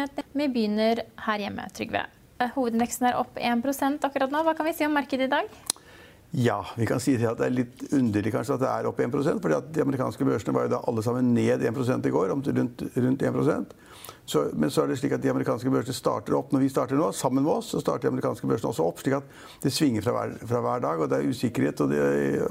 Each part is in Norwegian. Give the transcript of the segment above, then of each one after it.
Økonominyhetene. Vi begynner her hjemme, Trygve. Hovedindeksen er opp 1% akkurat nå. Hva kan vi si om markedet i dag? Ja, vi kan si at det er litt underlig kanskje at det er opp 1% fordi at De amerikanske børsene var jo da alle sammen ned 1 i går, om rundt, rundt 1% så, Men så er det slik at de amerikanske børsene starter opp når vi starter nå. Sammen med oss så starter de amerikanske børsene også opp, slik at det svinger fra hver, fra hver dag. og Det er usikkerhet det,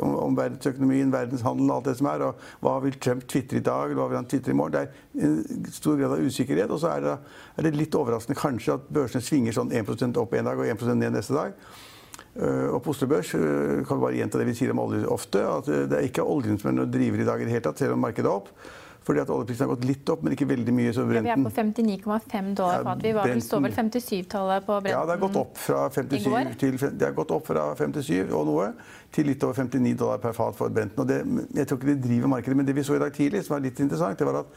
om, om verdensøkonomien, verdenshandelen og alt det som er. og Hva vil Trump tvitre i dag, eller hva vil han tvitre i morgen? Det er en stor grad av usikkerhet. Og så er det, er det litt overraskende kanskje at børsene svinger sånn 1% opp en dag og 1% ned neste dag. Uh, og på Oslo Børs uh, kan vi bare gjenta det vi sier om olje ofte, at uh, det er ikke oljen som er noen driver i dag i det hele tatt, selv om markedet er opp. Fordi at oljeprisen har gått litt opp, men ikke veldig mye. Så Ja, vi er på 59,5 dollar fat. Vi var vel, står vel 57-tallet på Brenten Ja, det har gått opp fra 57 i går. til Det har gått opp fra 57 og noe til litt over 59 dollar per fat for Brenten. Og det, jeg tror ikke det driver markedet, men det vi så i dag tidlig, som var litt interessant, det var at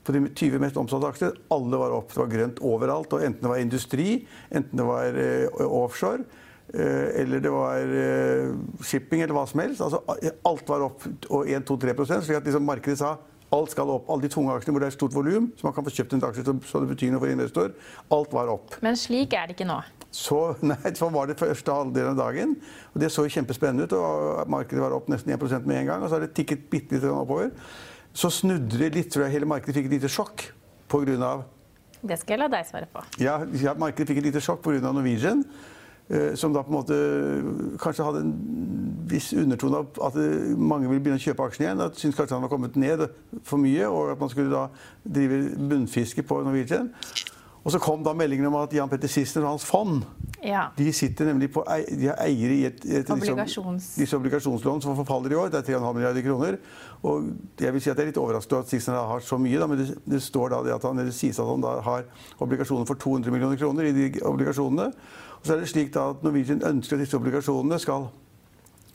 på de 20 mest omsatte aksjer, alle var opp. Det var grønt overalt. og Enten det var industri, enten det var eh, offshore, eh, eller det var eh, shipping, eller hva som helst. Altså, alt var opp 1-2-3% slik at liksom markedet sa alt skal opp. Alle de tunge aksjene hvor det er stort volum, så man kan få kjøpt en aksje så- så det betyr noe for investor. Alt var opp. Men slik er det ikke nå. Så, nei, så var det første halvdelen av dagen. og Det så kjempespennende ut. og Markedet var opp nesten 1% med en gang. og Så har det tikket bitte litt oppover. Så snudde det litt. tror jeg Hele markedet fikk et lite sjokk pga. Det skal jeg la deg svare på. Ja, ja, markedet fikk et lite sjokk pga. Norwegian. Eh, Som da på en måte kanskje hadde en viss undertone av at eh, mange ville begynne å kjøpe aksjen igjen. At syntes kanskje han var kommet ned for mye, og at man skulle da drive bunnfiske på Norwegian. Og så kom da meldingen om at Jan Petter Sissener og hans fond Ja. de sitter nemlig på de har eiere i et, et Obligasjons- disse obligasjonslån som forfaller i år. Det er 3,5 milliarder kroner. Og jeg vil si at det er litt overraskende at Sissener har så mye, da, men det, det står da det at han, det sies at han da har obligasjoner for 200 millioner kroner i de obligasjonene. Og så er det slik at Norwegian ønsker at disse obligasjonene skal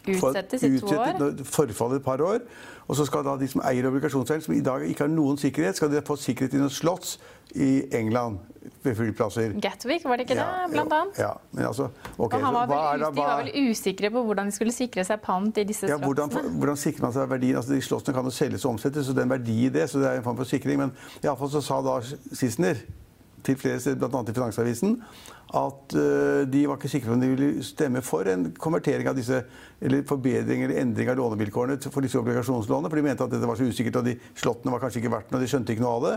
Utsettes i to år. forfallet et par år. Og så skal da de som eier obligasjonseier, som i dag ikke har noen sikkerhet, skal de få sikkerhet i noen slotts i England ved flyplasser. Gatwick, var det ikke det, blant ja, annet? Ja, men altså, ok, Og han var så vel, de var vel usikre på hvordan de skulle sikre seg pant i disse ja, hvordan, hvordan sikrer man seg verdien? Altså, de slottene kan jo selges og omsettes, så det er en verdi i det. så det er en form for sikring. Men iallfall så sa da Sissener til flere steder, bl.a. i Finansavisen, at øh, de var ikke sikre på om de ville stemme for en konvertering av disse, eller forbedring eller endring av lånevilkårene for disse obligasjonslånene. For de mente at dette var så usikkert, og de slottene var kanskje ikke verdt noe, de skjønte ikke noe av det.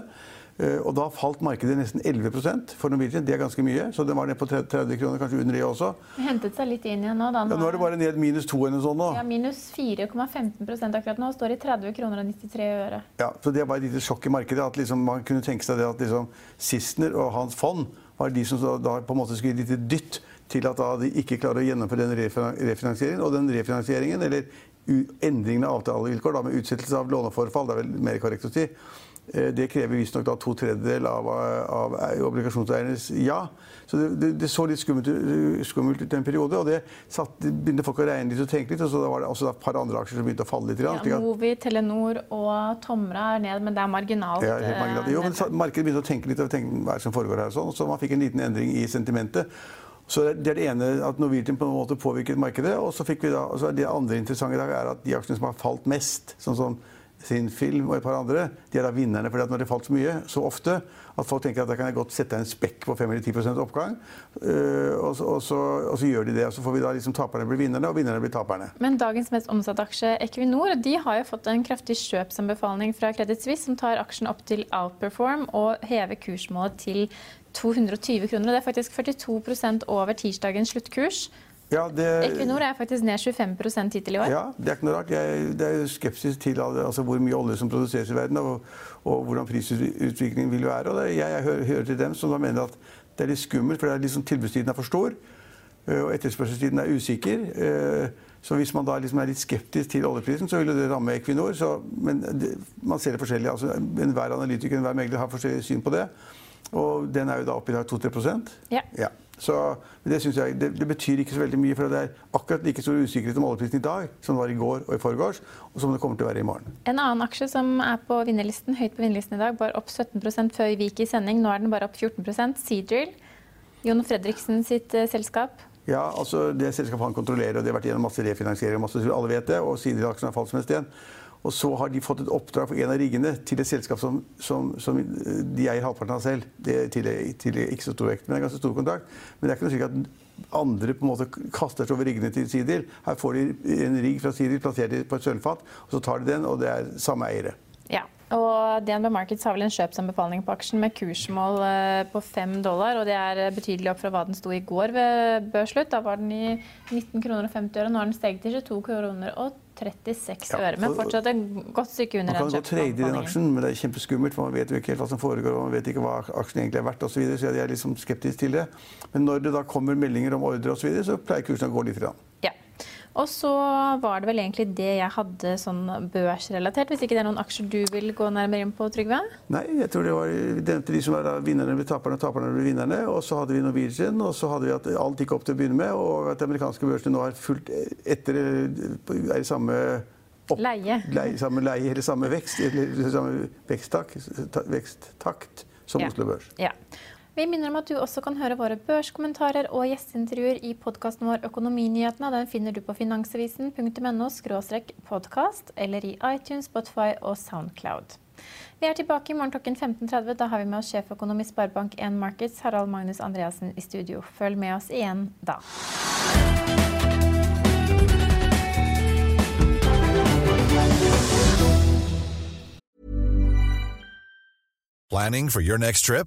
Eh, Og da falt markedet nesten 11% for Norwegian. Det er ganske mye. Så den var ned på 30 kroner, kanskje under det også. Det hentet seg litt inn igjen nå. Da. Ja, nå er det bare ned minus 2 eller noe sånt nå. Ja, minus 4,15% akkurat nå. Står i 30 kroner og 93 øre. Ja, så Det var et lite sjokk i markedet. at liksom Man kunne tenke seg det at liksom Sissener og hans fond var de som da, på en måte skulle gi et lite dytt til at de ikke klarer å gjennomføre den refinansieringen. Og den refinansieringen, eller endringen av avtalevilkår da, med utsettelse av låneforfall, det er vel mer korrekt å si, det krever visstnok to tredjedeler av, av obligasjonseiernes ja. Så det, det, det så litt skummelt, skummelt ut en periode, og det satt, det begynte folk å regne litt og tenke litt. Og så var det også et par andre aksjer som begynte å falle litt. Ja, Movi, Telenor og Tomra er ned, men det er marginalt. ja, helt marginalt. eh, Jo, men markedet begynte å tenke litt over hva som foregår her. og Sånn, så man fikk en liten endring i sentimentet. Så Det er det ene, at Norwegian på en måte påvirket markedet. Og så fikk vi da, og så er det andre interessante i dag er at de aksjene som har falt mest, sånn som sin film og et par andre, de er da vinnerne. fordi at når det falt så mye, så ofte, at folk tenker at da kan jeg godt sette en spekk på 5 eller 10 oppgang. Øh, og, så, og, så, og, så, gjør de det. Og så får vi da liksom taperne bli vinnerne, og vinnerne blir taperne. Men dagens mest omsatte aksje, Equinor, de har jo fått en kraftig kjøpsanbefaling fra Credit Suisse, som tar aksjen opp til outperform og hever kursmålet til 220 kroner. Det er faktisk 42% over tirsdagens sluttkurs. Ja, det, Equinor er faktisk ned 25 hittil i år. Ja, Det er ikke noe rart. Jeg, det er skepsis til altså, hvor mye olje som produseres i verden, og, og hvordan prisutviklingen vil være. Det, jeg, jeg hører, hører, til dem som da mener at det er litt skummelt, for liksom tilbudstiden er for stor. Og etterspørselstiden er usikker. Så hvis man da liksom er litt skeptisk til oljeprisen, så vil det ramme Equinor. Så, men det, man ser det forskjellig. Altså, enhver analytiker enhver megler har forskjellig syn på det. Og den er jo da oppe i 2-3 ja. ja. Så det, jeg, det, det, betyr ikke så veldig mye. For det er akkurat like stor usikkerhet om oljeprisen i dag som det var i går og i forgårs, og som det kommer til å være i morgen. En annen aksje som er på vinnerlisten, høyt på vinnerlisten i dag, var opp 17 før vi gikk i sending. Nå er den bare opp 14% Seadrill. Jon Fredriksen sitt uh, selskap. Ja, altså det selskapet han kontrollerer, og det har vært gjennom masse refinansiering, masse, alle vet det, og Seadrill-aksjen har falt som en sten. Og så har de fått et oppdrag for en av riggene til et selskap som, som, som de eier halvparten av selv. Det er til, til ikke så stor vekt, men er ganske stor kontrakt. Men det er ikke noe slik at andre på en måte kaster seg over riggene til Sidil. Her får de en rigg fra Sidil de på et sølvfat, og så tar de den, og det er samme eiere. Ja, og DNB Markets har vel en kjøpsanbefaling på aksjen med kursmål eh, på 5 dollar. og Det er betydelig opp fra hva den sto i går ved børsslutt. Da var den i 19 kroner og 50 øre. Nå har den steget til 22 kroner og 36 øre, men fortsatt et godt stykke under den Man kan gå trade i den aksjen, men det er kjempeskummelt. for Man vet jo ikke helt hva som foregår, og man vet ikke hva aksjen egentlig er verdt osv. Så, videre, så jeg er liksom skeptisk til det. Men når det da kommer meldinger om ordre osv., så, videre, så pleier kursen å gå litt. Grann. Og så var det vel egentlig det jeg hadde sånn børsrelatert. Hvis ikke det er noen aksjer du vil gå nærmere inn på, Trygve? Nei, jeg tror det var nevnte de som var vinnerne ble taperne, og taperne ble vinnerne. Og så hadde vi Norwegian, og så hadde vi at alt gikk opp til å begynne med, og at de amerikanske børsene nå er fulgt etter er i samme opp, leie. leie. Samme leie eller samme vekst, eller samme veksttakt, veksttakt som ja. Oslo Børs. Ja. Vi minner om at du også kan høre våre børskommentarer og gjesteintervjuer i podkasten vår Økonominyhetene. Den finner du på finansavisen.no podkast eller i iTunes, Spotify og Soundcloud. Vi er tilbake i morgen klokken 15.30. Da har vi med oss sjeføkonom i Sparebank1 Markets, Harald Magnus Andreassen, i studio. Følg med oss igjen da. Planning for your next trip?